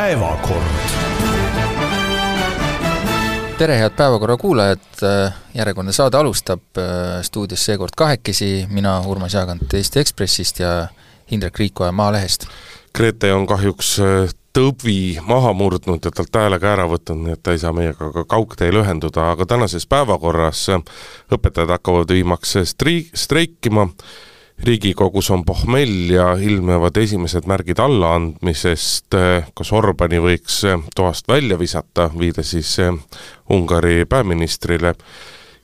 päevakord. tere, head päevakorra kuulajad, järjekordne saade alustab, stuudios seekord kahekesi, mina, Urmas Jaagant Eesti Ekspressist ja Indrek Riikoja Maalehest. Grete on kahjuks äh, tõbi maha murdnud ja talt häälega ära võtnud, nii et ta ei saa meiega ka kaugteel ühenduda, aga tänases päevakorras õpetajad hakkavad viimaks stri-, streikima, riigikogus on pohmell ja ilmnevad esimesed märgid allaandmisest, kas Orbani võiks toast välja visata, viide siis Ungari peaministrile,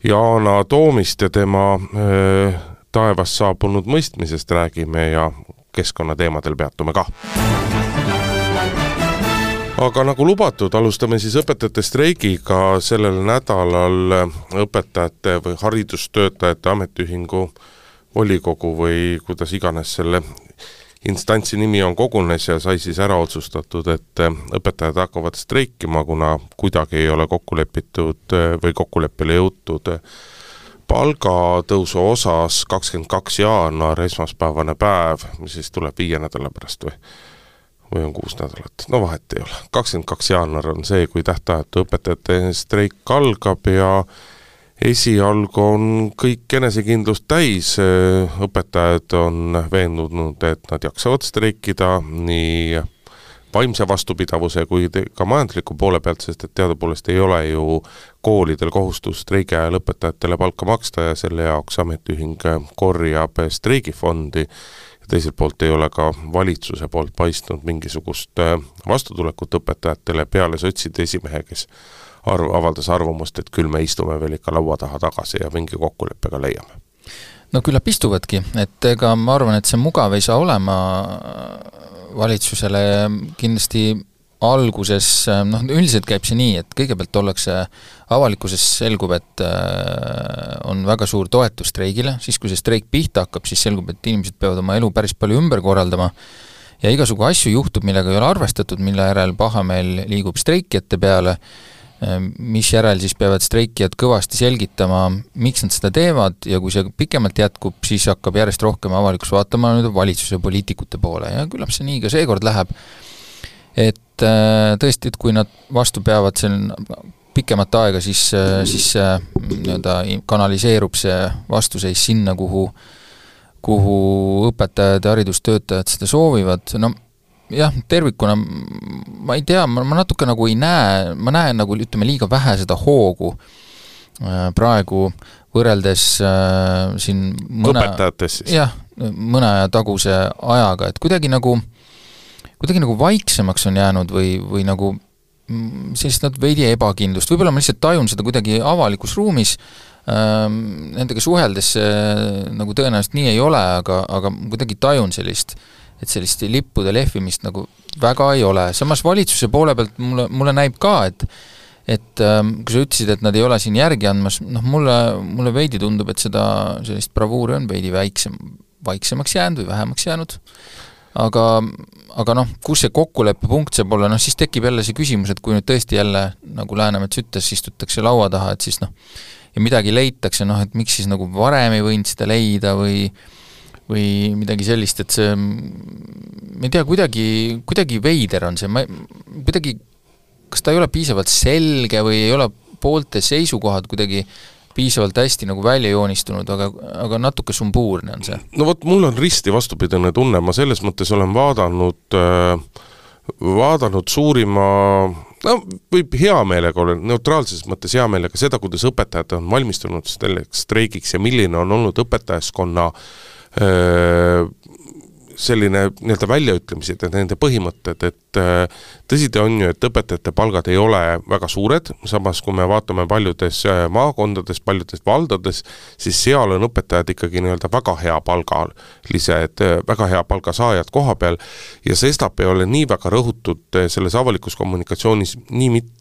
Yana Toomist ja tema öö, taevast saabunud mõistmisest räägime ja keskkonnateemadel peatume ka. Aga nagu lubatud, alustame siis õpetajate streigiga, sellel nädalal õpetajate või haridustöötajate ametiühingu volikogu või kuidas iganes selle instantsi nimi on, kogunes ja sai siis ära otsustatud, et õpetajad hakkavad streikima, kuna kuidagi ei ole kokku lepitud või kokkuleppele jõutud palgatõusu osas kakskümmend kaks jaanuar, esmaspäevane päev, mis siis tuleb viie nädala pärast või või on kuus nädalat, no vahet ei ole. kakskümmend kaks jaanuar on see, kui tähtajatu õpetajate streik algab ja esialgu on kõik enesekindlust täis, õpetajad on veendunud, et nad jaksavad streikida nii vaimse vastupidavuse kui ka majandusliku poole pealt, sest et teadupoolest ei ole ju koolidel kohustus streigi ajal õpetajatele palka maksta ja selle jaoks ametiühing korjab streigifondi teiselt poolt ei ole ka valitsuse poolt paistnud mingisugust äh, vastutulekut õpetajatele peale sotside esimehe, kes arv, avaldas arvamust, et küll me istume veel ikka laua taha tagasi ja mingi kokkuleppe ka leiame. no küllap istuvadki, et ega ma arvan, et see mugav ei saa olema valitsusele. Kindlasti alguses noh, üldiselt käib see nii, et kõigepealt ollakse, avalikkuses selgub, et äh, on väga suur toetus streigile, siis kui see streik pihta hakkab, siis selgub, et inimesed peavad oma elu päris palju ümber korraldama. Ja igasugu asju juhtub, millega ei ole arvestatud, mille järel pahameel liigub streikijate peale, äh, mis järel siis peavad streikijad kõvasti selgitama, miks nad seda teevad ja kui see pikemalt jätkub, siis hakkab järjest rohkem avalikkus vaatama nüüd valitsuse poliitikute poole. Ja küllap see nii ka seekord läheb. Et äh, tõesti, et kui nad vastu peavad seal pikemat aega, siis, äh, siis äh, nii-öelda kanaliseerub see vastuseis sinna, kuhu kuhu õpetajad ja haridustöötajad seda soovivad, no jah, tervikuna ma ei tea, ma, ma natuke nagu ei näe, ma näen nagu ütleme, liiga vähe seda hoogu praegu võrreldes äh, siin mõne õpetajatest siis? jah, mõne aja taguse ajaga, et kuidagi nagu äh, kuidagi nagu vaiksemaks on jäänud või, või nagu mm, sellist nad veidi ebakindlust, võib-olla ma lihtsalt tajun seda kuidagi avalikus ruumis ähm,, nendega suheldes see nagu tõenäoliselt nii ei ole, aga, aga kuidagi tajun sellist, et sellist lippude lehvimist nagu väga ei ole, samas valitsuse poole pealt mulle, mulle näib ka, et et ähm, kui sa ütlesid, et nad ei ole siin järgi andmas, noh mulle, mulle veidi tundub, et seda, sellist bravuuri on veidi väiksem, vaiksemaks jäänud või vähemaks jäänud. Aga, aga noh, kus see kokkuleppepunkt saab olla, noh siis tekib jälle see küsimus, et kui nüüd tõesti jälle, nagu Läänemets ütles, istutakse laua taha, et siis noh, ja midagi leitakse, noh et miks siis nagu varem ei võinud seda leida või või midagi sellist, et see, ma ei tea, kuidagi, kuidagi veider on see, ma kuidagi, kas ta ei ole piisavalt selge või ei ole poolte seisukohad kuidagi piisavalt hästi nagu välja joonistunud, aga, aga natuke sumbuurne on see. no vot, mul on risti vastupidine tunne, ma selles mõttes olen vaadanud äh, vaadanud suurima no võib hea meelega olla, neutraalses mõttes hea meelega seda, kuidas õpetajad on valmistunud selleks streigiks ja milline on olnud õpetajaskonna äh, selline nii-öelda väljaütlemised ja nende põhimõtted, et tõsi ta on ju, et õpetajate palgad ei ole väga suured, samas kui me vaatame paljudes maakondades, paljudes valdades, siis seal on õpetajad ikkagi nii-öelda väga hea palgalised, väga hea palga saajad koha peal. Ja sestap ei ole nii väga rõhutud selles avalikus kommunikatsioonis nii mit-,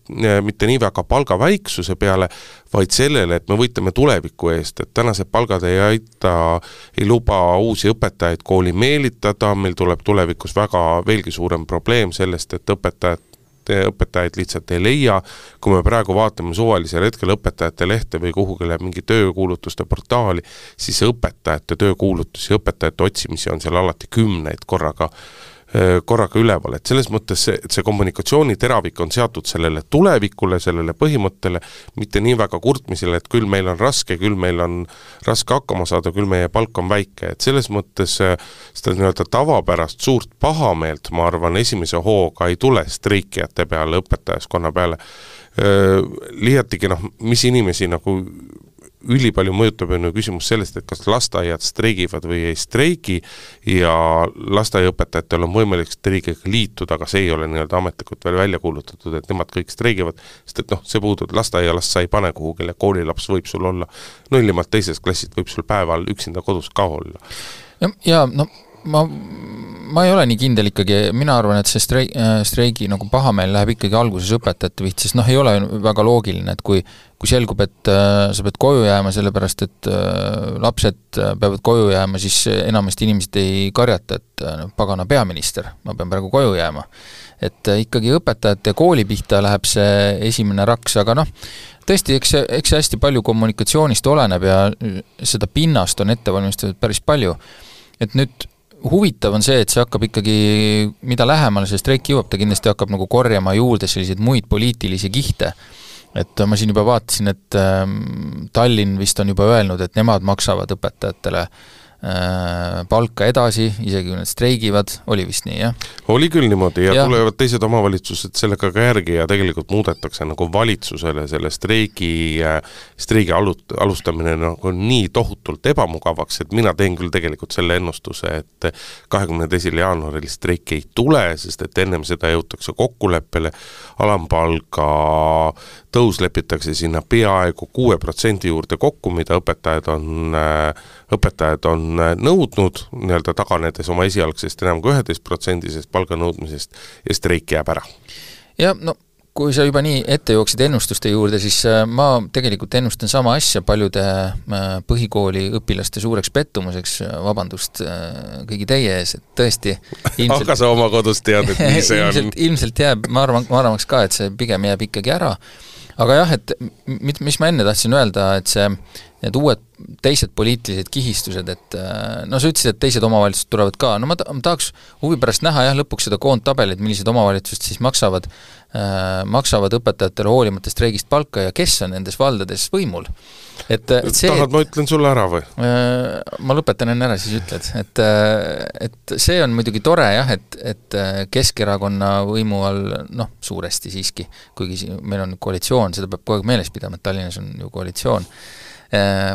mitte nii väga palga väiksuse peale, vaid sellele, et me võitleme tuleviku eest, et tänased palgad ei aita, ei luba uusi õpetajaid kooli meelitada, meil tuleb tulevikus väga, veelgi suurem probleem sellest, et õpetajad õpetajaid lihtsalt ei leia, kui me praegu vaatame suvalisel hetkel õpetajate lehte või kuhugile mingi töökuulutuste portaali, siis õpetajate töökuulutusi, õpetajate otsimisi on seal alati kümneid korraga korraga üleval, et selles mõttes see, et see kommunikatsiooniteravik on seatud sellele tulevikule, sellele põhimõttele, mitte nii väga kurtmisele, et küll meil on raske, küll meil on raske hakkama saada, küll meie palk on väike, et selles mõttes seda nii-öelda tavapärast suurt pahameelt, ma arvan, esimese hooga ei tule streikijate peale, õpetajaskonna peale, liiatigi noh, mis inimesi nagu ülipalju mõjutab, on ju küsimus sellest, et kas lasteaiad streigivad või ei streigi ja lasteaiaõpetajatel on võimalik streigiga liituda, aga see ei ole nii-öelda ametlikult veel välja kuulutatud, et nemad kõik streigivad, sest et noh, see puudub, lasteaialast sa ei pane kuhugile, koolilaps võib sul olla nullimalt teisest klassist, võib sul päeval üksinda kodus ka olla. ja, ja no ma, ma ei ole nii kindel ikkagi, mina arvan, et see streik, streigi nagu pahameel läheb ikkagi alguses õpetajate pihta, sest noh, ei ole väga loogiline, et kui kui selgub, et äh, sa pead koju jääma, sellepärast et äh, lapsed äh, peavad koju jääma, siis enamasti inimesed ei karjata, et noh, pagana peaminister, ma pean praegu koju jääma. et ikkagi õpetajate ja kooli pihta läheb see esimene raks, aga noh, tõesti, eks see, eks see hästi palju kommunikatsioonist oleneb ja seda pinnast on ette valmistatud päris palju. et nüüd huvitav on see, et see hakkab ikkagi, mida lähemale see streik jõuab, ta kindlasti hakkab nagu korjama juurde selliseid muid poliitilisi kihte. et ma siin juba vaatasin, et ähm, Tallinn vist on juba öelnud, et nemad maksavad õpetajatele äh, palka edasi, isegi kui nad streigivad, oli vist nii, jah? oli küll niimoodi ja, ja tulevad teised omavalitsused sellega ka järgi ja tegelikult muudetakse nagu valitsusele selle streigi, äh, streigi alu-, alustamine nagu nii tohutult ebamugavaks, et mina teen küll tegelikult selle ennustuse, et kahekümne teisel jaanuaril streiki ei tule, sest et ennem seda jõutakse kokkuleppele, alampalga tõus lepitakse sinna peaaegu kuue protsendi juurde kokku, mida õpetajad on, õpetajad on nõudnud, nii-öelda taganedes oma esialgsest enam kui üheteistprotsendisest palganõudmisest ja streik jääb ära. ja no kui sa juba nii ette jooksid ennustuste juurde, siis äh, ma tegelikult ennustan sama asja paljude äh, põhikooli õpilaste suureks pettumuseks, äh, vabandust kõigi teie ees, et tõesti ilmselt aga sa oma kodus tead, et nii see on? ilmselt jääb, ma arvan, ma arvaks ka, et see pigem jääb ikkagi ära, aga jah, et mit-, mis ma enne tahtsin öelda, et see, need uued teised poliitilised kihistused, et no sa ütlesid, et teised omavalitsused tulevad ka, no ma ta-, ma tahaks huvi pärast näha jah, lõpuks seda koondtabelit, millised omavalitsused siis maksavad Äh, maksavad õpetajatele hoolimata streigist palka ja kes on nendes valdades võimul. et, et see tahad, ma ütlen sulle ära või? Äh, ma lõpetan enne ära, siis ütled, et äh, et see on muidugi tore jah, et, et Keskerakonna võimu all noh, suuresti siiski, kuigi meil on koalitsioon, seda peab kogu aeg meeles pidama, et Tallinnas on ju koalitsioon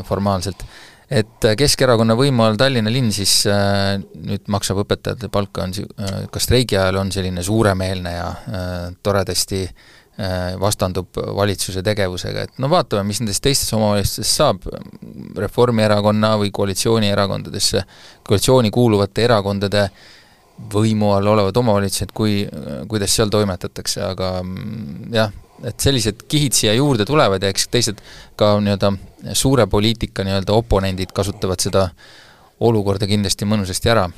formaalselt. Et äh, Keskerakonna võimu all Tallinna linn siis äh, nüüd maksab õpetajate palka, on äh, ka streigi ajal on selline suuremeelne ja äh, toredasti äh, vastandub valitsuse tegevusega, et no vaatame, mis nendest teistes omavalitsustes saab, Reformierakonna või koalitsioonierakondadesse, koalitsiooni kuuluvate erakondade võimu all olevad omavalitsused, kui, kuidas seal toimetatakse, aga mm, jah, et sellised kihid siia juurde tulevad ja eks teised ka nii-öelda suure poliitika nii-öelda oponendid kasutavad seda olukorda kindlasti mõnusasti ära.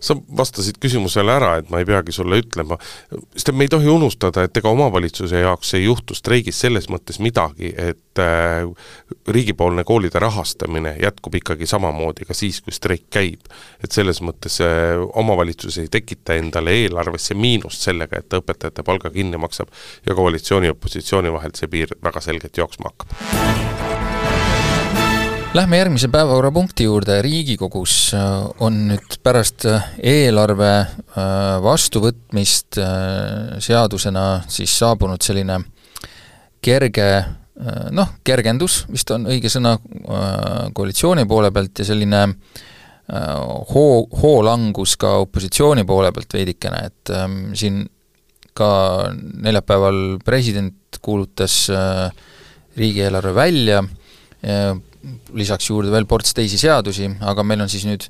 sa vastasid küsimusele ära, et ma ei peagi sulle ütlema, sest me ei tohi unustada, et ega omavalitsuse jaoks ei juhtu streigis selles mõttes midagi, et äh, riigipoolne koolide rahastamine jätkub ikkagi samamoodi ka siis, kui streik käib. et selles mõttes äh, omavalitsus ei tekita endale eelarvesse miinust sellega, et ta õpetajate palga kinni maksab ja koalitsiooni ja opositsiooni vahelt see piir väga selgelt jooksma hakkab Lähme järgmise päevakorrapunkti juurde, Riigikogus äh, on nüüd pärast äh, eelarve äh, vastuvõtmist seadusena siis saabunud selline kerge noh, kergendus vist on õige sõna koalitsiooni poole pealt ja selline hoo, hoolangus ka opositsiooni poole pealt veidikene, et ähm, siin ka neljapäeval president kuulutas riigieelarve välja, lisaks juurde veel ports teisi seadusi, aga meil on siis nüüd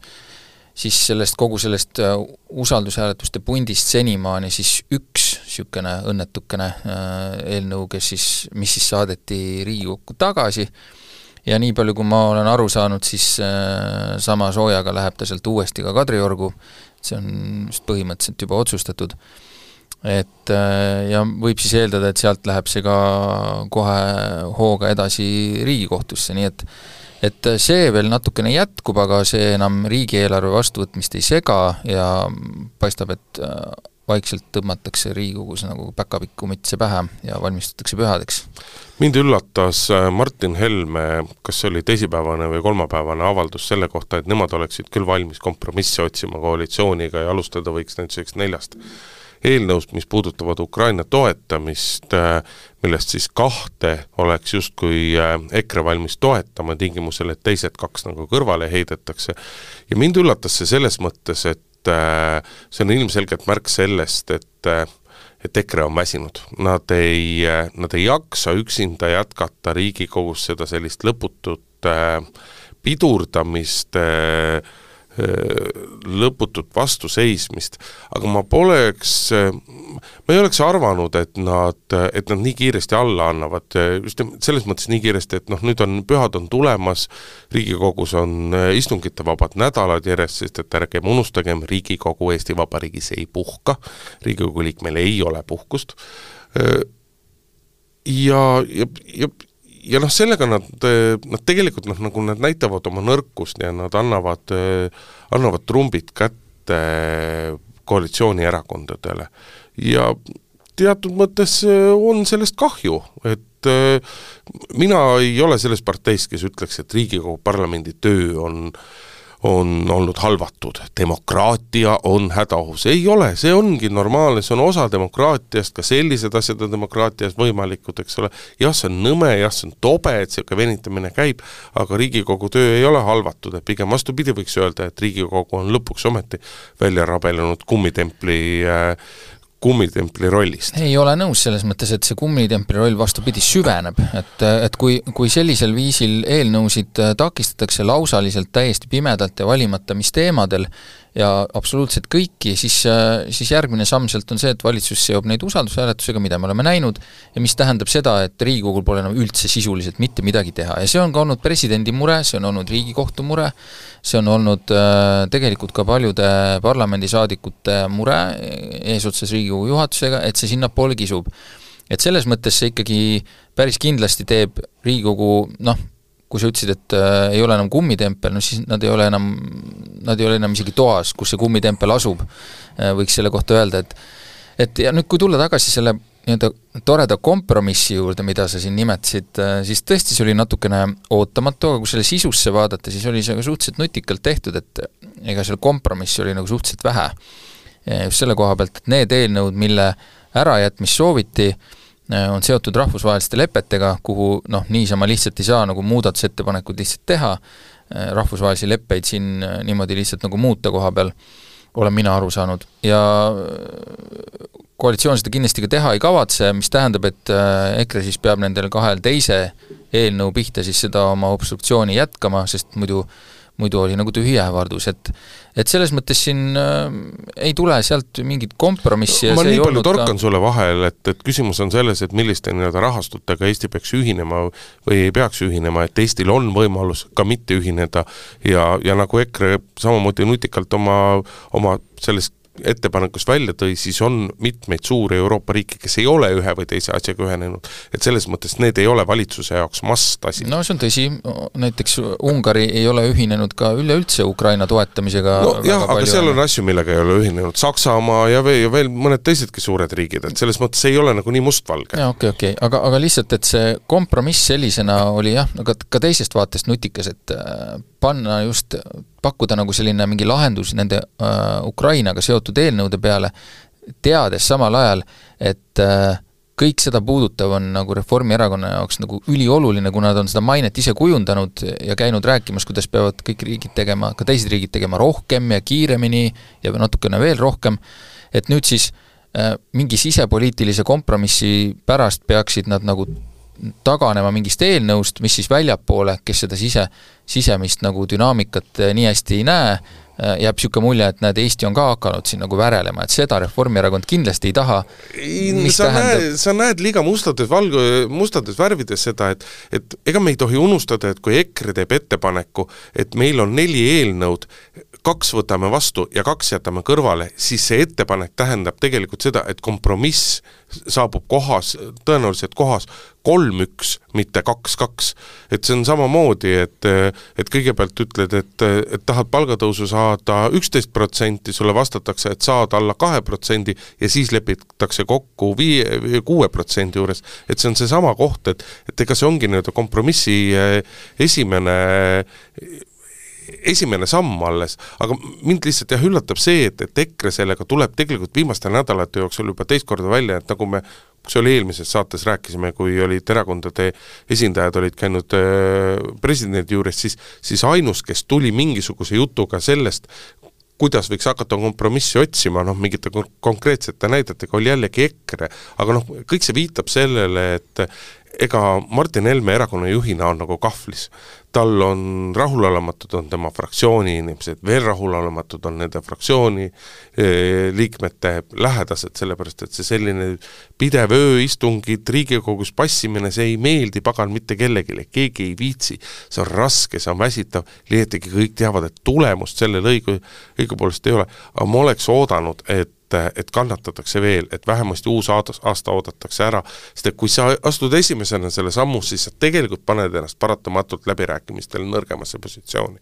siis sellest, kogu sellest äh, usaldushääletuste pundist senimaani siis üks niisugune õnnetukene äh, eelnõu, kes siis, mis siis saadeti Riigikokku tagasi. Ja nii palju, kui ma olen aru saanud, siis äh, sama soojaga läheb ta sealt uuesti ka Kadriorgu, see on vist põhimõtteliselt juba otsustatud et äh, ja võib siis eeldada, et sealt läheb see ka kohe hooga edasi Riigikohtusse, nii et et see veel natukene jätkub, aga see enam riigieelarve vastuvõtmist ei sega ja paistab, et vaikselt tõmmatakse Riigikogus nagu päkapikku mütse pähe ja valmistutakse pühadeks. mind üllatas äh, Martin Helme, kas see oli teisipäevane või kolmapäevane avaldus selle kohta, et nemad oleksid küll valmis kompromisse otsima koalitsiooniga ja alustada võiks näiteks neljast eelnõust, mis puudutavad Ukraina toetamist, äh, millest siis kahte oleks justkui äh, EKRE valmis toetama, tingimusel, et teised kaks nagu kõrvale heidetakse. ja mind üllatas see selles mõttes, et äh, see on ilmselgelt märk sellest, et et EKRE on väsinud, nad ei, nad ei jaksa üksinda jätkata Riigikogus seda sellist lõputut pidurdamist äh, lõputut vastuseismist, aga ma poleks, ma ei oleks arvanud, et nad, et nad nii kiiresti alla annavad, just selles mõttes nii kiiresti, et noh, nüüd on, pühad on tulemas, Riigikogus on istungitevabad nädalad järjest, sest et ärgem unustagem, Riigikogu Eesti Vabariigis ei puhka, Riigikogu liikmel ei ole puhkust, ja, ja, ja, ja noh, sellega nad, nad tegelikult noh, nagu nad näitavad oma nõrkust ja nad annavad, annavad trumbid kätte koalitsioonierakondadele. ja teatud mõttes on sellest kahju, et mina ei ole selles parteis, kes ütleks, et Riigikogu parlamendi töö on äh, on olnud halvatud, demokraatia on hädaohus, ei ole, see ongi normaalne, see on osa demokraatiast, ka sellised asjad on demokraatias võimalikud, eks ole, jah, see on nõme, jah, see on tobe, et niisugune venitamine käib, aga Riigikogu töö ei ole halvatud, et pigem vastupidi, võiks öelda, et Riigikogu on lõpuks ometi välja rabelenud kummitempli äh, kummitempli rollist. ei ole nõus selles mõttes, et see kummitempli roll vastupidi süveneb, et, et kui, kui sellisel viisil eelnõusid takistatakse lausaliselt täiesti pimedalt ja valimata mis teemadel, ja absoluutselt kõiki, siis, siis järgmine samm sealt on see, et valitsus seob neid usaldushääletusega, mida me oleme näinud, ja mis tähendab seda, et Riigikogul pole enam üldse sisuliselt mitte midagi teha ja see on ka olnud presidendi mure, see on olnud Riigikohtu mure, see on olnud äh, tegelikult ka paljude parlamendisaadikute mure eesotsas Riigikogu juhatusega, et see sinnapoole kisub. et selles mõttes see ikkagi päris kindlasti teeb Riigikogu noh, kui sa ütlesid, et äh, ei ole enam kummitempel, no siis nad ei ole enam, nad ei ole enam isegi toas, kus see kummitempel asub, äh, võiks selle kohta öelda, et et ja nüüd, kui tulla tagasi selle nii-öelda toreda kompromissi juurde, mida sa siin nimetasid, äh, siis tõesti, see oli natukene ootamatu, aga kui selle sisusse vaadata, siis oli see ka suhteliselt nutikalt tehtud, et ega seal kompromissi oli nagu suhteliselt vähe. just selle koha pealt, et need eelnõud, mille ärajätmist sooviti, Äh, on seotud rahvusvaheliste lepetega, kuhu noh, niisama lihtsalt ei saa nagu muudatusettepanekuid lihtsalt teha, äh, rahvusvahelisi leppeid siin äh, niimoodi lihtsalt nagu muuta koha peal, olen mina aru saanud, ja koalitsioon seda kindlasti ka teha ei kavatse, mis tähendab, et EKRE siis peab nendel kahel teise eelnõu pihta siis seda oma obstruktsiooni jätkama, sest muidu muidu oli nagu tühi ähvardus, et et selles mõttes siin äh, ei tule sealt mingit kompromissi ma nii palju torkan ka... sulle vahele, et, et küsimus on selles, et milliste nii-öelda rahastutega Eesti peaks ühinema või ei peaks ühinema, et Eestil on võimalus ka mitte ühineda. Ja, ja nagu EKRE samamoodi nutikalt oma, oma selles ettepanekust välja tõi, siis on mitmeid suuri Euroopa riike, kes ei ole ühe või teise asjaga ühenenud. et selles mõttes need ei ole valitsuse jaoks must asi. no see on tõsi, näiteks Ungari ei ole ühinenud ka üleüldse Ukraina toetamisega no jah, aga seal on asju, millega ei ole ühinenud, Saksamaa ja veel, ja veel mõned teisedki suured riigid, et selles mõttes ei ole nagu nii mustvalge. jaa, okei okay,, okei okay., aga, aga lihtsalt, et see kompromiss sellisena oli jah, aga ka teisest vaatest nutikas, et äh, panna just, pakkuda nagu selline mingi lahendus nende äh, Ukrainaga seotud eelnõude peale, teades samal ajal, et äh, kõik seda puudutav on nagu Reformierakonna jaoks nagu ülioluline, kuna nad on seda mainet ise kujundanud ja käinud rääkimas, kuidas peavad kõik riigid tegema, ka teised riigid tegema rohkem ja kiiremini ja natukene veel rohkem, et nüüd siis äh, mingi sisepoliitilise kompromissi pärast peaksid nad nagu taganema mingist eelnõust, mis siis väljapoole, kes seda sise, sisemist nagu dünaamikat eh, nii hästi ei näe, eh, jääb niisugune mulje, et näed, Eesti on ka hakanud siin nagu värelema, et seda Reformierakond kindlasti ei taha. sa tähendab... näed, sa näed liiga mustades valgu-, mustades värvides seda, et et ega me ei tohi unustada, et kui EKRE teeb ettepaneku, et meil on neli eelnõud, kaks võtame vastu ja kaks jätame kõrvale, siis see ettepanek tähendab tegelikult seda, et kompromiss saabub kohas, tõenäoliselt kohas kolm-üks, mitte kaks-kaks. et see on samamoodi, et, et kõigepealt ütled, et, et tahad palgatõusu saada üksteist protsenti, sulle vastatakse, et saad alla kahe protsendi ja siis lepitakse kokku viie, kuue protsendi juures. et see on seesama koht, et, et ega see ongi nii-öelda kompromissi eh, esimene esimene samm alles, aga mind lihtsalt jah, üllatab see, et, et EKRE sellega tuleb tegelikult viimaste nädalate jooksul juba teist korda välja, et nagu me see oli eelmises saates, rääkisime, kui olid erakondade esindajad olid käinud äh, presidendi juures, siis siis ainus, kes tuli mingisuguse jutuga sellest, kuidas võiks hakata kompromissi otsima, noh mingite konkreetsete näidetega, oli jällegi EKRE, aga noh, kõik see viitab sellele, et ega Martin Helme erakonna juhina on nagu kahvlis. Tal on rahulolematud, on tema fraktsiooni inimesed, veel rahulolematud on nende fraktsiooni eh, liikmete lähedased, sellepärast et see selline pidev ööistungid Riigikogus passimine, see ei meeldi pagan mitte kellelegi, keegi ei viitsi, see on raske, see on väsitav, liiatigi kõik teavad, et tulemust sellel õigu, õigupoolest ei ole, aga ma oleks oodanud, et et, et kannatatakse veel, et vähemasti uus aasta, aasta oodatakse ära, sest et kui sa astud esimesena selle sammu, siis sa tegelikult paned ennast paratamatult läbirääkimistel nõrgemasse positsiooni.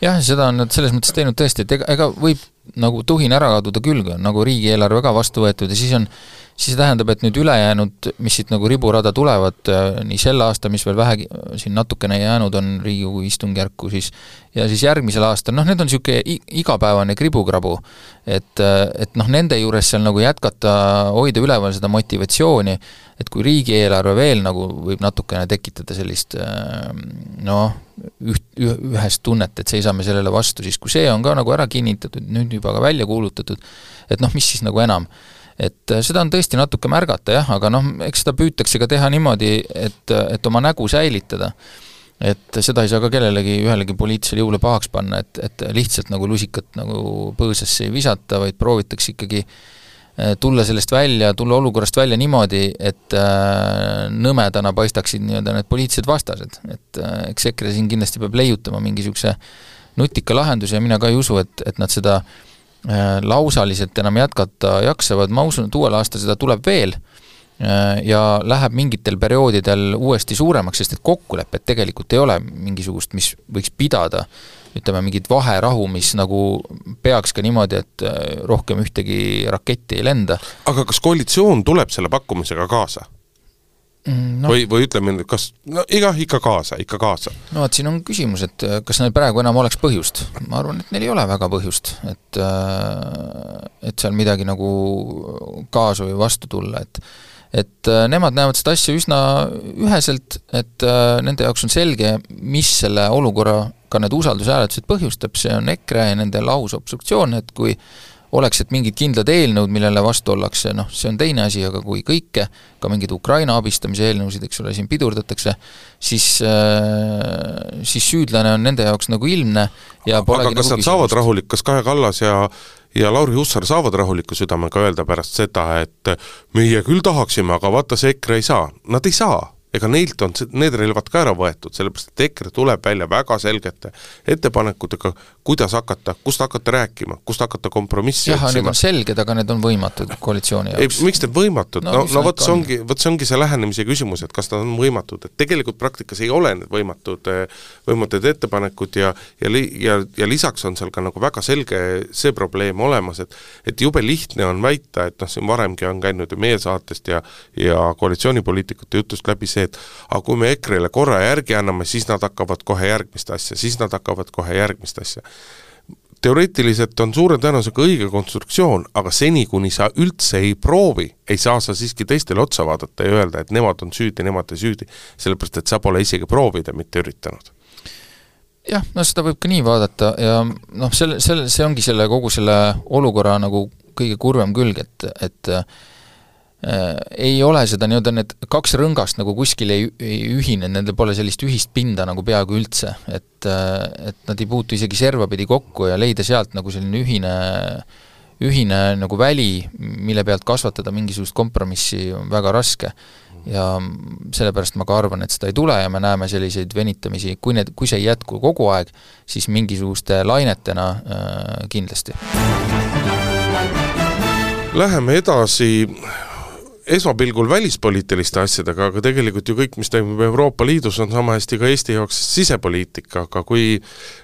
jah, seda on nad selles mõttes teinud tõesti, et ega, ega võib nagu tuhin ära kaduda küll, nagu riigieelarve ka vastu võetud ja siis on siis see tähendab, et nüüd ülejäänud, mis siit nagu riburada tulevad, äh, nii sel aastal, mis veel vähegi siin natukene jäänud on Riigikogu istungjärku, siis ja siis järgmisel aastal, noh, need on niisugune igapäevane kribukrabu. et, äh, et noh, nende juures seal nagu jätkata, hoida üleval seda motivatsiooni, et kui riigieelarve veel nagu võib natukene tekitada sellist äh, noh, üht, ühest tunnet, et seisame sellele vastu, siis kui see on ka nagu ära kinnitatud, nüüd juba ka välja kuulutatud, et noh, mis siis nagu enam et äh, seda on tõesti natuke märgata jah, aga noh, eks seda püütakse ka teha niimoodi, et, et oma nägu säilitada. et seda ei saa ka kellelegi, ühelegi poliitilisele jõule pahaks panna, et, et lihtsalt nagu lusikat nagu põõsasse ei visata, vaid proovitakse ikkagi äh, tulla sellest välja, tulla olukorrast välja niimoodi, et äh, nõmedana paistaksid nii-öelda need poliitilised vastased, et äh, eks EKRE siin kindlasti peab leiutama mingi niisuguse nutika lahenduse ja mina ka ei usu, et, et nad seda äh, lausaliselt enam jätkata jaksavad, ma usun, et uuel aastal seda tuleb veel äh, ja läheb mingitel perioodidel uuesti suuremaks, sest et kokkulepet tegelikult ei ole mingisugust, mis võiks pidada ütleme, mingit vaherahu, mis nagu peaks ka niimoodi, et äh, rohkem ühtegi raketti ei lenda. aga kas koalitsioon tuleb selle pakkumisega kaasa? No. või, või ütleme, kas, no iga, ikka kaasa, ikka kaasa. no vot, siin on küsimus, et äh, kas neil praegu enam oleks põhjust. ma arvan, et neil ei ole väga põhjust, et äh, et seal midagi nagu kaasa või vastu tulla, et et äh, nemad näevad seda asja üsna üheselt, et nende jaoks on selge, mis selle olukorraga need usaldushääletused põhjustab, see on EKRE ja nende lausobstruktsioon, et kui oleks, et mingid kindlad eelnõud, millele vastu ollakse, noh, see on teine asi, aga kui kõike, ka mingeid Ukraina abistamise eelnõusid, eks ole, siin pidurdatakse, siis äh, siis süüdlane on nende jaoks nagu ilmne ja aga kas nagu nad saavad rahulik, kas Kaja Kallas ja ja Lauri Hussar saavad rahuliku südamega öelda pärast seda, et meie küll tahaksime, aga vaata, see EKRE ei saa. Nad ei saa ega neilt on need relvad ka ära võetud, sellepärast et EKRE tuleb välja väga selgete ettepanekutega, kuidas hakata, kust hakata rääkima, kust hakata kompromissi jah, need on selged, aga need on võimatud koalitsiooni jaoks. miks need võimatud, no, no, no vot see ongi, vot see ongi see lähenemise küsimus, et kas nad on võimatud, et tegelikult praktikas ei ole need võimatud, võimatud ettepanekud ja ja li-, ja, ja lisaks on seal ka nagu väga selge see probleem olemas, et et jube lihtne on väita, et noh, siin varemgi on käinud ju meie saatest ja ja koalitsioonipoliitikute jutust läbi see, see, et aga kui me EKRE-le korra järgi anname, siis nad hakkavad kohe järgmist asja, siis nad hakkavad kohe järgmist asja. teoreetiliselt on suure tõenäosusega õige konstruktsioon, aga seni, kuni sa üldse ei proovi, ei saa sa siiski teistele otsa vaadata ja öelda, et nemad on süüdi, nemad ei süüdi, sellepärast et sa pole isegi proovinud ja mitte üritanud jah, no seda võib ka nii vaadata ja noh, selle, selle, see ongi selle, kogu selle olukorra nagu kõige kurvem külg, et, et ei ole seda nii-öelda need kaks rõngast nagu kuskil ei, ei ühine, nendel pole sellist ühist pinda nagu peaaegu üldse, et äh, et nad ei puutu isegi servapidi kokku ja leida sealt nagu selline ühine ühine nagu väli, mille pealt kasvatada mingisugust kompromissi, on väga raske. ja sellepärast ma ka arvan, et seda ei tule ja me näeme selliseid venitamisi, kui need, kui see ei jätku kogu aeg, siis mingisuguste lainetena äh, kindlasti. Läheme edasi esmapilgul välispoliitiliste asjadega, aga tegelikult ju kõik, mis toimub Euroopa Liidus, on sama hästi ka Eesti jaoks sisepoliitika, aga kui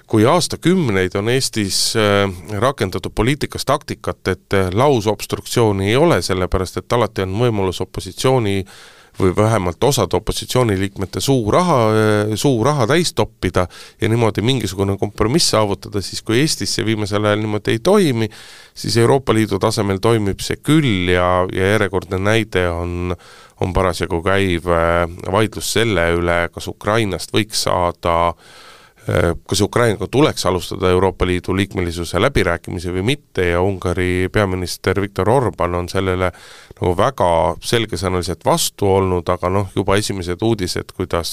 kui aastakümneid on Eestis äh, rakendatud poliitikas taktikat, et äh, lausobstruktsiooni ei ole, sellepärast et alati on võimalus opositsiooni äh, või vähemalt osade opositsiooniliikmete suu raha, suu raha täis toppida ja niimoodi mingisugune kompromiss saavutada, siis kui Eestis see viimasel ajal niimoodi ei toimi, siis Euroopa Liidu tasemel toimib see küll ja, ja järjekordne näide on, on parasjagu käiv äh, vaidlus selle üle, kas Ukrainast võiks saada Äh, kas Ukrainaga tuleks alustada Euroopa Liidu liikmelisuse läbirääkimisi või mitte? Ja Ungari peaminister Viktor Orban on sellele nagu väga selgesõnaliselt vastu olnud, aga noh, juba esimesed uudised, kuidas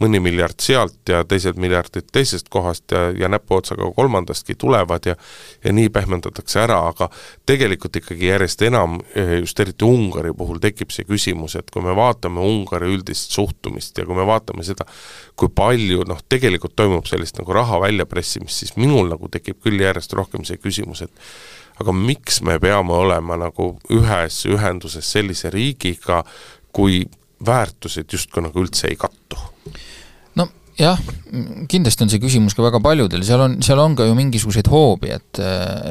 mõni miljard sealt ja teised miljardid teisest kohast ja, ja näpuotsaga kolmandastki tulevad ja ja nii pehmendatakse ära, aga tegelikult ikkagi järjest enam, eh, just eriti Ungari puhul tekib see küsimus, et kui me vaatame Ungari üldist suhtumist ja kui me vaatame seda, kui palju noh, tegelikult toimub sellist nagu raha väljapressimist, siis minul nagu tekib küll järjest rohkem see küsimus, et aga miks me peame olema nagu ühes ühenduses sellise riigiga, kui väärtused justkui nagu üldse ei kattu? no jah, kindlasti on see küsimus ka väga paljudel, seal on, seal on ka ju mingisuguseid hoobi, et,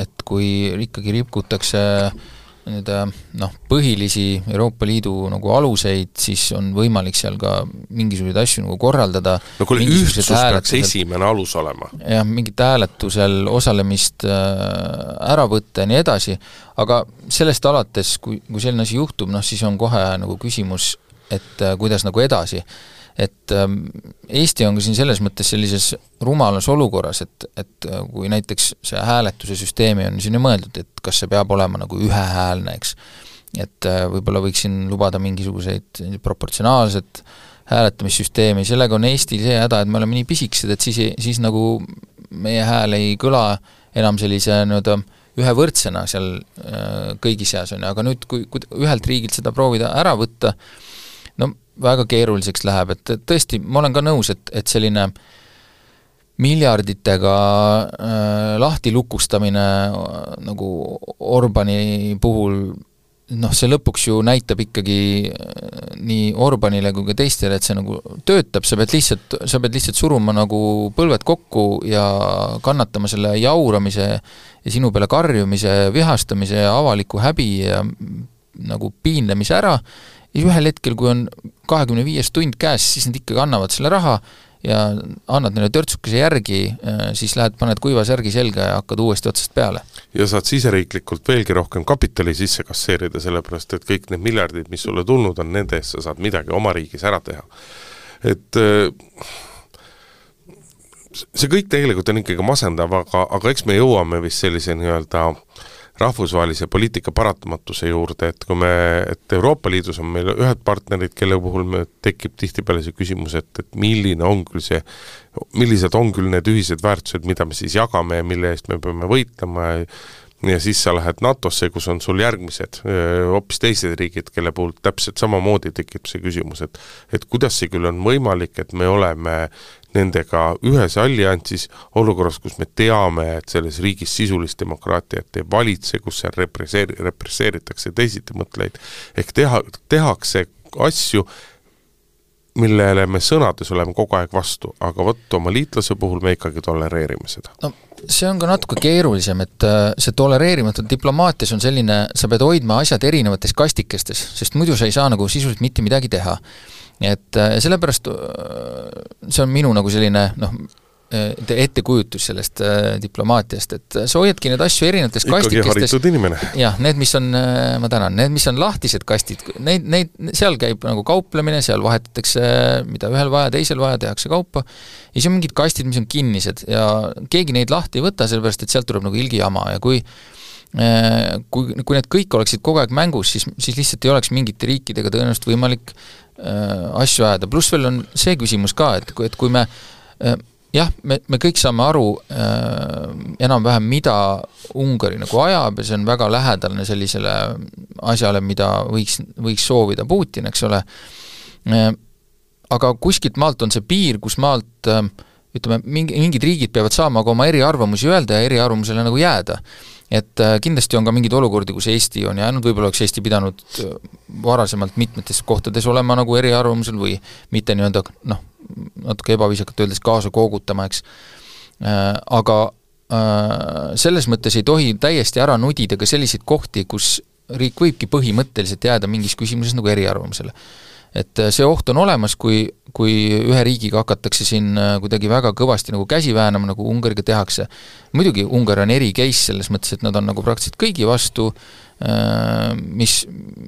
et kui ikkagi rikutakse äh, nii-öelda noh, põhilisi Euroopa Liidu nagu aluseid, siis on võimalik seal ka mingisuguseid asju nagu korraldada. no kuule, ühtsus peaks esimene alus olema. jah, mingit hääletusel osalemist äh, ära võtta ja nii edasi, aga sellest alates, kui, kui selline asi juhtub, noh siis on kohe nagu küsimus, et äh, kuidas nagu edasi et ähm, Eesti on ka siin selles mõttes sellises rumalas olukorras, et, et äh, kui näiteks see hääletuse süsteemi on siin ju mõeldud, et kas see peab olema nagu ühehäälne, eks, et äh, võib-olla võiks siin lubada mingisuguseid proportsionaalset hääletamissüsteemi, sellega on Eestil see häda, et me oleme nii pisikesed, et siis, siis nagu meie hääl ei kõla enam sellise nii-öelda ühevõrdsena seal äh, kõigi seas, on ju, aga nüüd, kui, kui ühelt riigilt seda proovida ära võtta, no väga keeruliseks läheb, et, tõesti, ma olen ka nõus, et, et selline miljarditega äh, lahti lukustamine äh, nagu Orbani puhul noh, see lõpuks ju näitab ikkagi äh, nii Orbanile kui ka teistele, et see nagu töötab, sa pead lihtsalt, sa pead lihtsalt suruma nagu põlved kokku ja kannatama selle jauramise ja sinu peale karjumise, vihastamise ja avaliku häbi ja nagu piinlemise ära ja ühel hetkel, kui on kahekümne viies tund käes, siis nad ikkagi annavad selle raha ja annad neile törtsukese järgi, äh, siis lähed, paned kuiva särgi selga ja hakkad uuesti otsast peale. ja saad siseriiklikult veelgi rohkem kapitali sisse kasseerida, sellepärast et kõik need miljardid, mis sulle tulnud on, nende eest sa saad midagi oma riigis ära teha. et äh, see kõik tegelikult on ikkagi masendav, aga, aga eks me jõuame vist sellise nii-öelda äh, rahvusvahelise poliitika paratamatuse juurde, et kui me, et Euroopa Liidus on meil ühed partnerid, kelle puhul me, tekib tihtipeale see küsimus, et, et milline on küll see, millised on küll need ühised väärtused, mida me siis jagame ja mille eest me peame võitlema ja ja siis sa lähed NATO-sse, kus on sul järgmised hoopis teised riigid, kelle puhul täpselt samamoodi tekib see küsimus, et et kuidas see küll on võimalik, et me oleme nendega ühes alliansis olukorras, kus me teame, et selles riigis sisulist demokraatiat ei valitse, kus seal represseeri-, represseeritakse teisitimõtlejaid, ehk teha, tehakse asju, millele me sõnades oleme kogu aeg vastu, aga vot oma liitlase puhul me ikkagi tolereerime seda. no see on ka natuke keerulisem, et äh, see tolereerimatu diplomaatias on selline, sa pead hoidma asjad erinevates kastikestes, sest muidu sa ei saa nagu sisuliselt mitte midagi teha et äh, sellepärast äh, see on minu nagu selline noh, äh, ettekujutus sellest diplomaatiast, et sa hoiadki neid asju erinevates inimene. jah, need, mis on, ma tänan, need, mis on lahtised kastid, neid, neid, seal käib nagu kauplemine, seal vahetatakse, mida ühel vaja, teisel vaja, tehakse kaupa, ja siis on mingid kastid, mis on kinnised ja keegi neid lahti ei võta, sellepärast et sealt tuleb nagu ilgi jama ja kui kui, kui need kõik oleksid kogu aeg mängus, siis, siis lihtsalt ei oleks mingite riikidega tõenäoliselt võimalik asju ajada, pluss veel on see küsimus ka, et et kui me äh, jah, me, me kõik saame aru äh, enam-vähem, mida Ungari nagu ajab ja see on väga lähedane sellisele asjale, mida võiks, võiks soovida Putin, eks ole. Äh,, aga kuskilt maalt on see piir, kus maalt äh, ütleme, mingi, mingid riigid peavad saama ka oma eriarvamusi öelda ja eriarvamusele nagu jääda et äh, kindlasti on ka mingeid olukordi, kus Eesti on jäänud, võib-olla oleks Eesti pidanud äh, varasemalt mitmetes kohtades olema nagu eriarvamusel või mitte nii-öelda noh, natuke ebaviisakalt öeldes kaasa koogutama, eks. Äh,, aga selles mõttes ei tohi täiesti ära nudida ka selliseid kohti, kus riik võibki põhimõtteliselt jääda mingis küsimuses nagu eriarvamusele. Et see oht on olemas, kui, kui ühe riigiga hakatakse siin äh, kuidagi väga kõvasti nagu käsi väänama, nagu Ungariga tehakse. muidugi Ungari on eri case selles mõttes, et nad on nagu praktiliselt kõigi vastu, äh, mis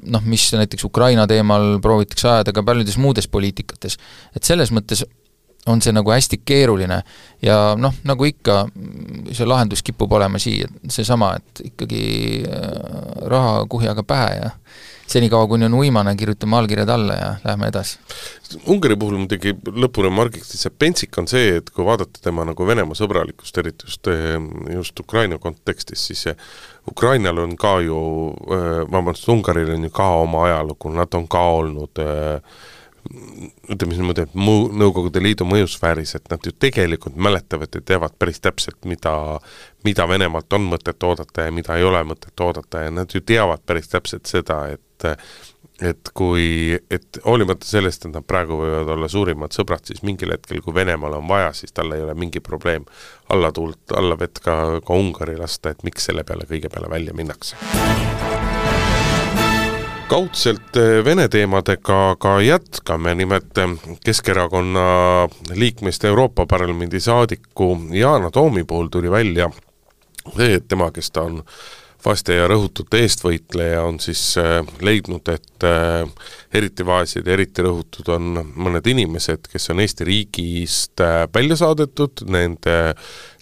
noh, mis näiteks Ukraina teemal proovitakse ajada ka paljudes muudes poliitikates. et selles mõttes on see nagu hästi keeruline ja noh, nagu ikka, see lahendus kipub olema siia, seesama, et ikkagi raha kuhjaga pähe ja senikaua, kuni on uimane, kirjutame allkirjad alla ja lähme edasi. Ungari puhul muidugi lõpuremargiks lihtsalt pentsik on see, et kui vaadata tema nagu Venemaa sõbralikkust, eriti just, eh, just Ukraina kontekstis, siis Ukrainal on ka ju, eh, vabandust, Ungaril on ju ka oma ajalugu, nad on ka olnud äh, ütleme siis niimoodi, et mu-, Nõukogude Liidu mõjusfääris, et nad ju tegelikult mäletavad ja teavad päris täpselt, mida, mida Venemaalt on mõtet oodata ja mida ei ole mõtet oodata ja nad ju teavad päris täpselt seda, et et kui, et hoolimata sellest, et nad praegu võivad olla suurimad sõbrad, siis mingil hetkel, kui Venemaal on vaja, siis tal ei ole mingi probleem alla tuult, alla vett ka, ka Ungari lasta, et miks selle peale kõige peale välja minnakse kaudselt eh, Vene teemadega ka jätkame, nimelt eh, Keskerakonna liikmest Euroopa Parlamendi saadiku Yana Toomi puhul tuli välja see, et tema, kes ta on vaeste ja rõhutute eestvõitleja, on siis äh, leidnud, et äh, eriti vaesed ja eriti rõhutud on mõned inimesed, kes on Eesti riigist äh, välja saadetud nende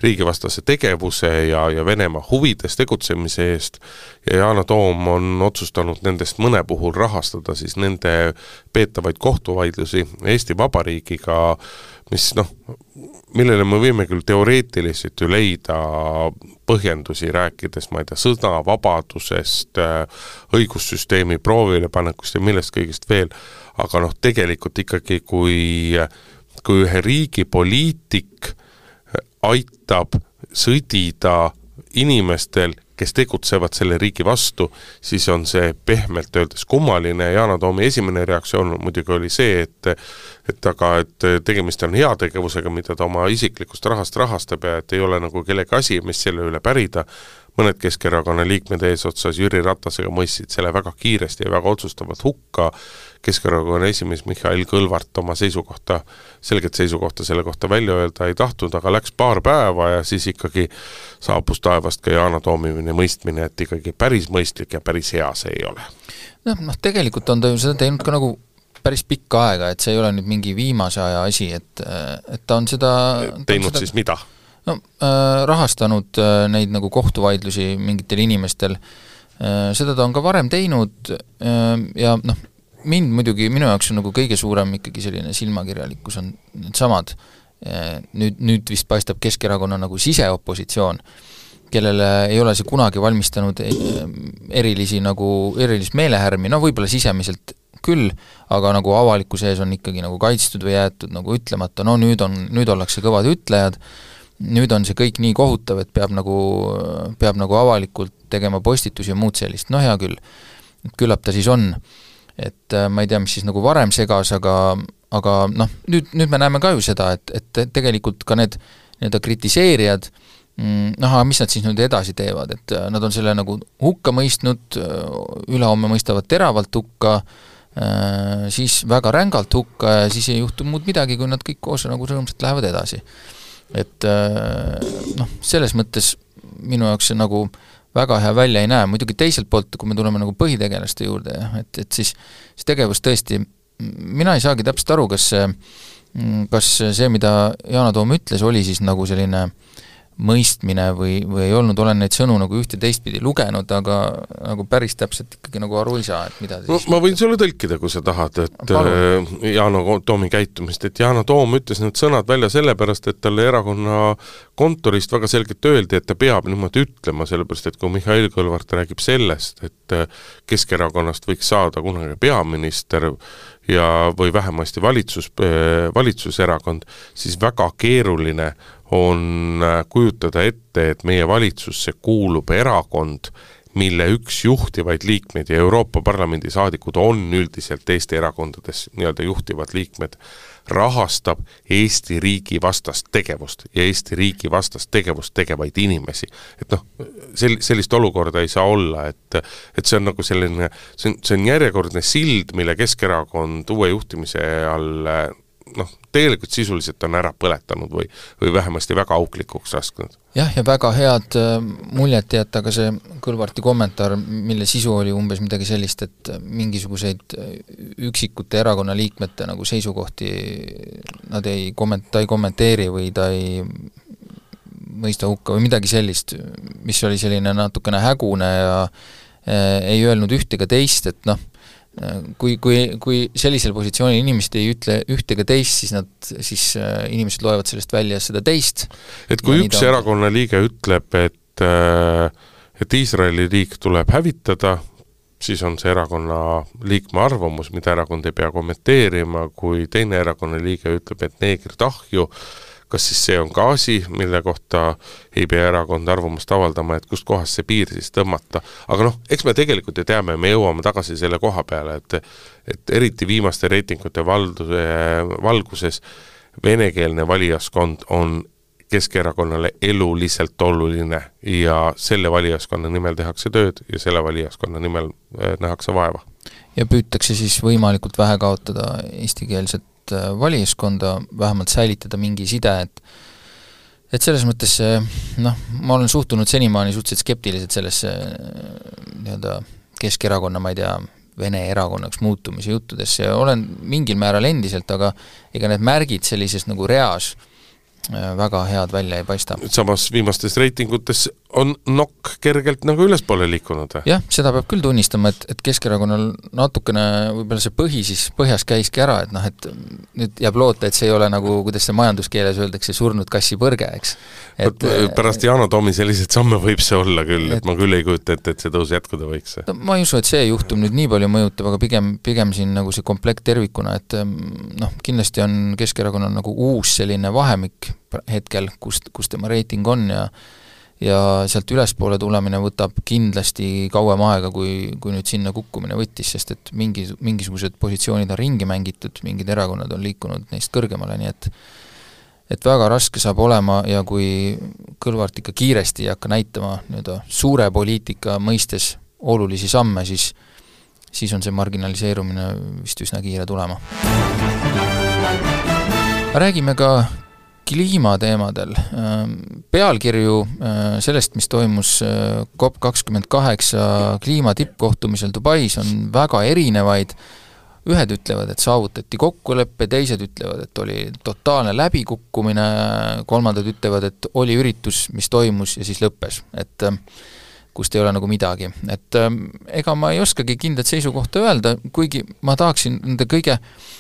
riigivastase tegevuse ja, ja Venemaa huvides tegutsemise eest. Ja Yana Toom on otsustanud nendest mõne puhul rahastada siis nende peetavaid kohtuvaidlusi Eesti Vabariigiga, mis noh, millele me võime küll teoreetiliselt ju leida põhjendusi, rääkides, ma ei tea, sõnavabadusest, õigussüsteemi proovilepanekust ja millest kõigest veel, aga noh, tegelikult ikkagi, kui, kui ühe riigi poliitik aitab sõdida inimestel, kes tegutsevad selle riigi vastu, siis on see pehmelt öeldes kummaline, Yana Toomi esimene reaktsioon muidugi oli see, et et aga, et tegemist on heategevusega, mida ta oma isiklikust rahast rahastab ja et ei ole nagu kellegi asi, mis selle üle pärida, mõned Keskerakonna liikmed eesotsas Jüri Ratasega mõistsid selle väga kiiresti ja väga otsustavalt hukka, Keskerakonna esimees Mihhail Kõlvart oma seisukohta, selget seisukohta selle kohta välja öelda ei tahtnud, aga läks paar päeva ja siis ikkagi saabus taevast ka Yana Toomini mõistmine, et ikkagi päris mõistlik ja päris hea see ei ole. noh, noh tegelikult on ta ju seda teinud ka nagu päris pikka aega, et see ei ole nüüd mingi viimase aja asi, et, et ta on seda teinud seda, siis mida? no äh, rahastanud äh, neid nagu kohtuvaidlusi mingitel inimestel äh,, seda ta on ka varem teinud ja noh, mind muidugi, minu jaoks on nagu kõige suurem ikkagi selline silmakirjalikkus on needsamad äh,, nüüd, nüüd vist paistab Keskerakonna nagu siseopositsioon, kellele ei ole see kunagi valmistanud äh, erilisi nagu, erilist meelehärmi, no võib-olla sisemiselt küll, aga nagu avalikkuse ees on ikkagi nagu kaitstud või jäetud nagu ütlemata, no nüüd on, nüüd ollakse kõvad ütlejad, nüüd on see kõik nii kohutav, et peab nagu, peab nagu avalikult tegema postitusi ja muud sellist, no hea küll, küllap ta siis on. Et äh, ma ei tea, mis siis nagu varem segas, aga, aga noh, nüüd, nüüd me näeme ka ju seda, et, et tegelikult ka need nii-öelda kritiseerijad mm, noh, aga mis nad siis nüüd edasi teevad, et äh, nad on selle nagu hukka mõistnud, äh, ülehomme mõistavad teravalt hukka, siis väga rängalt hukka ja siis ei juhtu muud midagi, kui nad kõik koos nagu rõõmsalt lähevad edasi. Et noh, selles mõttes minu jaoks see nagu väga hea välja ei näe, muidugi teiselt poolt, kui me tuleme nagu põhitegelaste juurde, et, et siis see tegevus tõesti, mina ei saagi täpselt aru, kas see, kas see, mida Yana Toom ütles, oli siis nagu selline äh, mõistmine või, või ei olnud, olen neid sõnu nagu üht ja teistpidi lugenud, aga nagu päris täpselt ikkagi nagu aru ei saa, et mida no, ma võin sulle tõlkida, kui sa tahad, et Palun. äh, Yana Toomi käitumist, et Yana Toom ütles need sõnad välja sellepärast, et talle erakonna kontorist väga selgelt öeldi, et ta peab niimoodi ütlema, sellepärast et kui Mihhail Kõlvart räägib sellest, et äh, Keskerakonnast võiks saada kunagi peaminister ja, või vähemasti valitsus, äh, valitsuserakond, siis väga keeruline on äh, kujutada ette, et meie valitsusse kuulub erakond, mille üks juhtivaid liikmeid ja Euroopa Parlamendi saadikud on üldiselt Eesti erakondades nii-öelda juhtivad liikmed, rahastab Eesti riigi vastast tegevust ja Eesti riigi vastast tegevust tegevaid inimesi. et noh, sel-, sellist olukorda ei saa olla, et et see on nagu selline, see on, see on järjekordne sild, mille Keskerakond uue juhtimise all noh, tegelikult sisuliselt on ära põletanud või, või vähemasti väga auklikuks lasknud. jah, ja väga head äh, muljet jätta ka see Kõlvarti kommentaar, mille sisu oli umbes midagi sellist, et mingisuguseid üksikute erakonnaliikmete nagu seisukohti nad ei komment-, ta ei kommenteeri või ta ei mõista hukka või midagi sellist, mis oli selline natukene hägune ja äh, ei öelnud ühte ega teist, et noh, kui, kui, kui sellisel positsioonil inimesed ei ütle ühte ega teist, siis nad, siis äh, inimesed loevad sellest välja seda teist. et kui üks erakonna liige ütleb, et äh, et Iisraeli riik tuleb hävitada, siis on see erakonna liikme arvamus, mida erakond ei pea kommenteerima, kui teine erakonna liige ütleb, et neegrid ahju, kas siis see on ka asi, mille kohta ei pea erakond arvamust avaldama, et kustkohast see piir siis tõmmata. aga noh, eks me tegelikult ju teame, me jõuame tagasi selle koha peale, et et eriti viimaste reitingute valduse, valguses venekeelne valijaskond on Keskerakonnale eluliselt oluline ja selle valijaskonna nimel tehakse tööd ja selle valijaskonna nimel eh, nähakse vaeva. ja püütakse siis võimalikult vähe kaotada eestikeelset Äh, valijaskonda, vähemalt säilitada mingi side, et et selles mõttes noh, ma olen suhtunud senimaani suhteliselt skeptiliselt sellesse nii-öelda Keskerakonna, ma ei tea, Vene erakonnaks muutumise juttudesse ja olen mingil määral endiselt, aga ega need märgid sellises nagu reas äh, väga head välja ei paista. samas viimastes reitingutes on nokk kergelt nagu ülespoole liikunud. jah, seda peab küll tunnistama, et, et Keskerakonnal natukene võib-olla see põhi siis põhjas käiski ära, et noh, et nüüd jääb loota, et see ei ole nagu, kuidas see majanduskeeles öeldakse, surnud kassi põrge, eks. et pärast Yana Toomi selliseid samme võib see olla küll, et ma küll ei kujuta ette, et see tõus jätkuda võiks. no ma ei usu, et see juhtum nüüd nii palju mõjutab, aga pigem, pigem siin nagu see komplekt tervikuna, et noh, kindlasti on Keskerakonnal nagu uus selline vahemik hetkel, kust, kus tema reiting on ja ja sealt ülespoole tulemine võtab kindlasti kauem aega, kui, kui nüüd sinna kukkumine võttis, sest et mingi, mingisugused positsioonid on ringi mängitud, mingid erakonnad on liikunud neist kõrgemale, nii et et väga raske saab olema ja kui Kõlvart ikka kiiresti ei hakka näitama nii-öelda suure poliitika mõistes olulisi samme, siis siis on see marginaliseerumine vist üsna kiire tulema. räägime ka kliimateemadel. Ähm, pealkirju äh, sellest, mis toimus äh, COP kakskümmend kaheksa kliima tippkohtumisel Dubais, on väga erinevaid, ühed ütlevad, et saavutati kokkulepe, teised ütlevad, et oli totaalne läbikukkumine, kolmandad ütlevad, et oli üritus, mis toimus ja siis lõppes, et ähm, kust ei ole nagu midagi, et ähm, ega ma ei oskagi kindlat seisukohta öelda, kuigi ma tahaksin nende kõige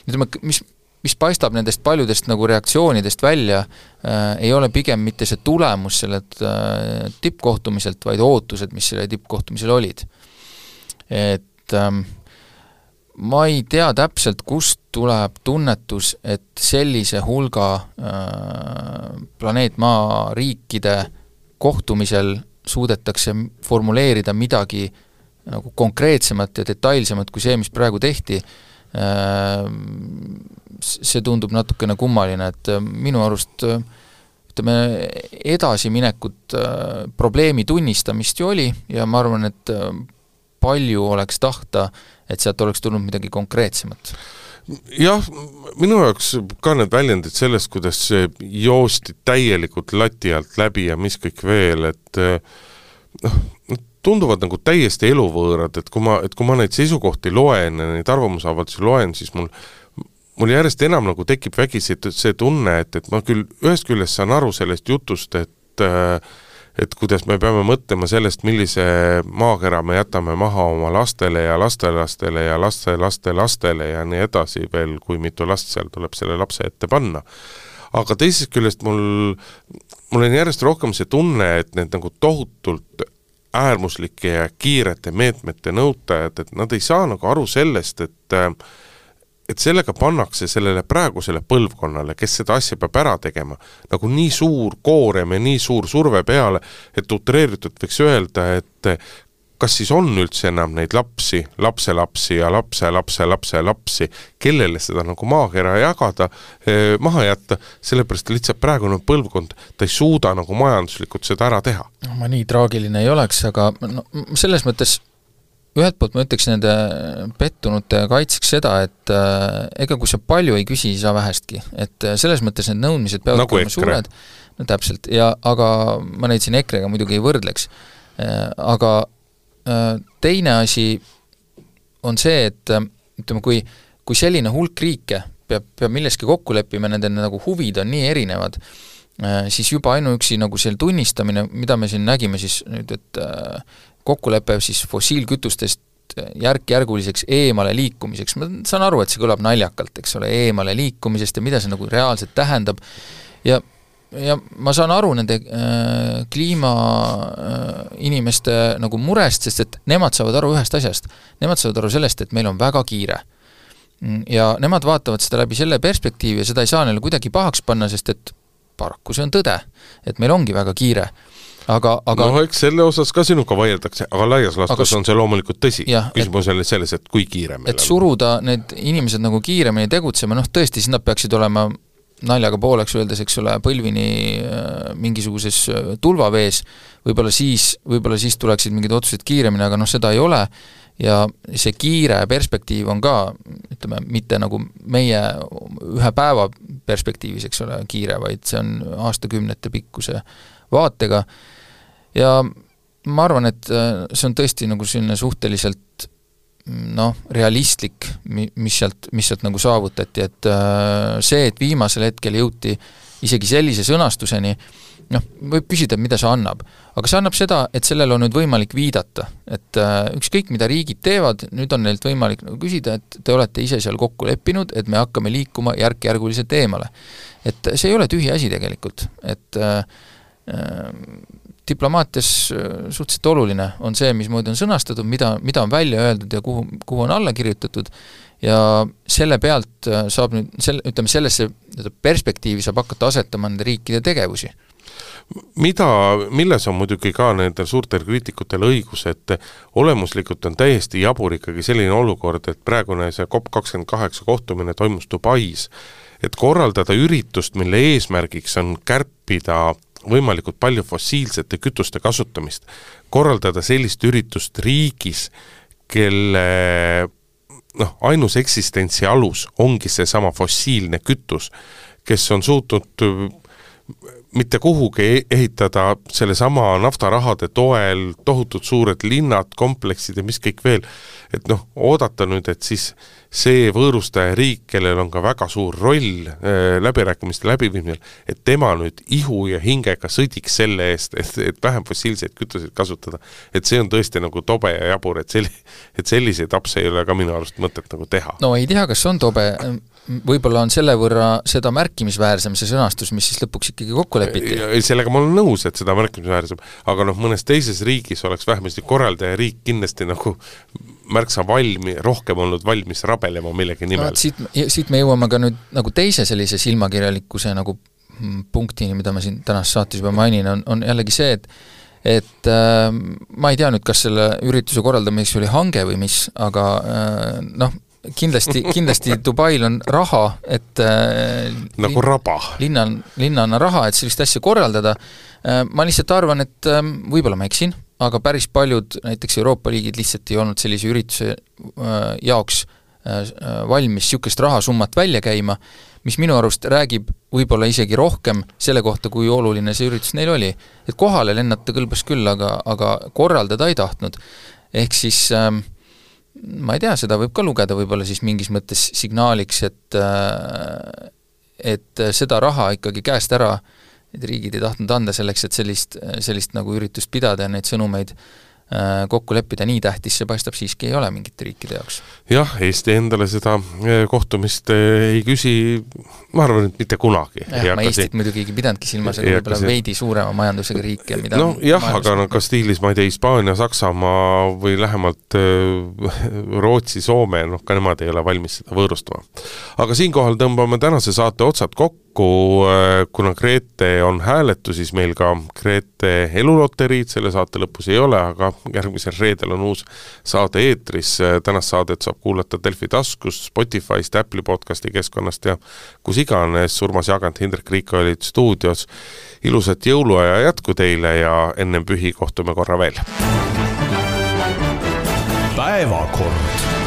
ütleme, mis, mis paistab nendest paljudest nagu reaktsioonidest välja äh,, ei ole pigem mitte see tulemus sellelt äh, tippkohtumiselt, vaid ootused, mis sellel tippkohtumisel olid. et ähm, ma ei tea täpselt, kust tuleb tunnetus, et sellise hulga äh, planeet Maa riikide kohtumisel suudetakse formuleerida midagi nagu konkreetsemat ja detailsemat kui see, mis praegu tehti äh,, see tundub natukene kummaline, et äh, minu arust äh, ütleme, edasiminekut, äh, probleemi tunnistamist ju oli ja ma arvan, et palju oleks tahta, et sealt oleks tulnud midagi konkreetsemat. Jah, minu jaoks ka need väljendid sellest, kuidas joosti täielikult lati alt läbi ja mis kõik veel, et noh, tunduvad nagu täiesti eluvõõrad, et kui ma, et kui ma neid seisukohti loen ja neid arvamusavaldusi loen, siis mul mul järjest enam nagu tekib vägisi see tunne, et, et ma küll ühest küljest saan aru sellest jutust, et äh, et kuidas me peame mõtlema sellest, millise maakera me jätame maha oma lastele ja lastelastele ja lastelastelastele ja nii edasi veel, kui mitu last seal tuleb selle lapse ette panna. aga teisest küljest mul, mul on järjest rohkem see tunne, et need nagu tohutult äärmuslike ja kiirete meetmete nõutajad, et nad ei saa nagu aru sellest, et et sellega pannakse sellele praegusele põlvkonnale, kes seda asja peab ära tegema, nagu nii suur koorem ja nii suur surve peale, et utreeritult võiks öelda, et kas siis on üldse enam neid lapsi, lapselapsi ja lapse, lapse, lapse, lapsi, kellele seda nagu maakera jagada, eh, maha jätta, sellepärast lihtsalt praegune põlvkond, ta ei suuda nagu majanduslikult seda ära teha. no ma nii traagiline ei oleks, aga no selles mõttes ühelt poolt ma ütleks nende pettunute kaitseks seda, et äh, ega kui sa palju ei küsi, ei saa vähestki. et äh, selles mõttes need nõudmised peavad nagu olema suured, no täpselt, ja aga ma neid siin EKRE-ga muidugi ei võrdleks äh,, aga teine asi on see, et äh, ütleme, kui, kui selline hulk riike peab, peab milleski kokku leppima, nende nagu huvid on nii erinevad, äh, siis juba ainuüksi nagu selle tunnistamine, mida me siin nägime siis nüüd, et kokkulepe siis fossiilkütustest järk-järguliseks eemale liikumiseks, ma saan aru, et see kõlab naljakalt, eks ole, eemale liikumisest ja mida see nagu reaalselt tähendab, ja ja ma saan aru nende äh, kliimainimeste äh, nagu murest, sest et nemad saavad aru ühest asjast. Nemad saavad aru sellest, et meil on väga kiire. Mm, ja nemad vaatavad seda läbi selle perspektiivi ja seda ei saa neile kuidagi pahaks panna, sest et paraku see on tõde, et meil ongi väga kiire aga, aga noh, eks selle osas ka sinuga vaieldakse, aga laias laastus aga... on see loomulikult tõsi. küsimus on selles, et kui kiire meil et on. suruda need inimesed nagu kiiremini tegutsema, noh tõesti, siis nad peaksid olema naljaga pooleks öeldes, eks ole, põlvini äh, mingisuguses äh, tulvavees, võib-olla siis, võib-olla siis tuleksid mingid otsused kiiremini, aga noh, seda ei ole, ja see kiire perspektiiv on ka, ütleme, mitte nagu meie ühe päeva perspektiivis, eks ole, kiire, vaid see on aastakümnete pikkuse vaatega. Ja ma arvan, et äh, see on tõesti nagu selline suhteliselt noh, realistlik, mis sealt, mis sealt nagu saavutati, et äh, see, et viimasel hetkel jõuti isegi sellise sõnastuseni, noh, võib küsida, mida see annab. aga see annab seda, et sellele on nüüd võimalik viidata, et äh, ükskõik, mida riigid teevad, nüüd on neilt võimalik nagu küsida, et te olete ise seal kokku leppinud, et me hakkame liikuma järk-järguliselt eemale. et see ei ole tühi asi tegelikult, et äh, diplomaatias äh, suhteliselt oluline on see, mismoodi on sõnastatud, mida, mida on välja öeldud ja kuhu, kuhu on alla kirjutatud, ja selle pealt äh, saab nüüd sel-, ütleme sellesse perspektiivi saab hakata asetama nende riikide tegevusi. Mida, milles on muidugi ka nendel suurtel kriitikutel õigus, et olemuslikult on täiesti jabur ikkagi selline olukord, et praegune see COP kakskümmend kaheksa kohtumine toimus Dubais, et korraldada üritust, mille eesmärgiks on kärpida võimalikult palju fossiilsete kütuste kasutamist, korraldada sellist üritust riigis, kelle noh, ainus eksistentsi alus ongi seesama fossiilne kütus, kes on suutnud mitte kuhugi e-, ehitada sellesama naftarahade toel tohutult suured linnad, kompleksid ja mis kõik veel, et noh, oodata nüüd, et siis see võõrustaja riik, kellel on ka väga suur roll äh, läbirääkimiste läbiviimisel, et tema nüüd ihu ja hingega sõdiks selle eest, et, et vähem fossiilseid kütuseid kasutada. et see on tõesti nagu tobe ja jabur, et sel-, et selliseid apse ei ole ka minu arust mõtet nagu teha. no ei tea, kas on tobe, võib-olla on selle võrra seda märkimisväärsem, see sõnastus, mis siis lõpuks ikkagi kokku lepiti. sellega ma olen nõus, et seda märkimisväärsem, aga noh, mõnes teises riigis oleks vähemasti korraldajariik kindlasti nagu märksa valmi, rohkem olnud valmis rabelema millegi nimel no,. siit, siit me jõuame ka nüüd nagu teise sellise silmakirjalikkuse nagu mm, punktini, mida ma siin tänases saates juba mainin, on, on jällegi see, et et äh, ma ei tea nüüd, kas selle ürituse korraldamiseks oli hange või mis, aga äh, noh, kindlasti, kindlasti Dubail on raha, et äh, nagu raba. linnal, linnal on raha, et sellist asja korraldada äh,, ma lihtsalt arvan, et äh, võib-olla ma eksin, aga päris paljud näiteks Euroopa riigid lihtsalt ei olnud sellise ürituse äh, jaoks valmis niisugust rahasummat välja käima, mis minu arust räägib võib-olla isegi rohkem selle kohta, kui oluline see üritus neil oli. et kohale lennata kõlbas küll, aga, aga korraldada ei tahtnud. ehk siis äh, ma ei tea, seda võib ka lugeda võib-olla siis mingis mõttes signaaliks, et äh, et seda raha ikkagi käest ära need riigid ei tahtnud anda selleks, et sellist, sellist nagu üritust pidada ja neid sõnumeid Äh, kokku leppida, nii tähtis see paistab siiski ei ole mingite riikide jaoks. jah, Eesti endale seda äh, kohtumist äh, ei küsi, ma arvan, et mitte kunagi. jah, ma Eestit muidugi ei pidanudki silmas, aga võib-olla see... veidi suurema majandusega riike, mida no jah, aga no ka stiilis, ma ei tea, Hispaania, Saksamaa või lähemalt Rootsi, Soome, noh ka nemad ei ole valmis seda võõrustama. aga siinkohal tõmbame tänase saate otsad kokku, paraku äh, kuna Grete on hääletu, siis meil ka Grete eluloteriid selle saate lõpus ei ole, aga järgmisel reedel on uus saade eetris, tänast saadet saab kuulata Delfi taskust, Spotify'st, Apple'i podcasti keskkonnast ja kus iganes, Urmas Jagant, Hindrek Riik olid stuudios. ilusat jõuluaja jätku teile ja ennem pühi kohtume korra veel. päevakord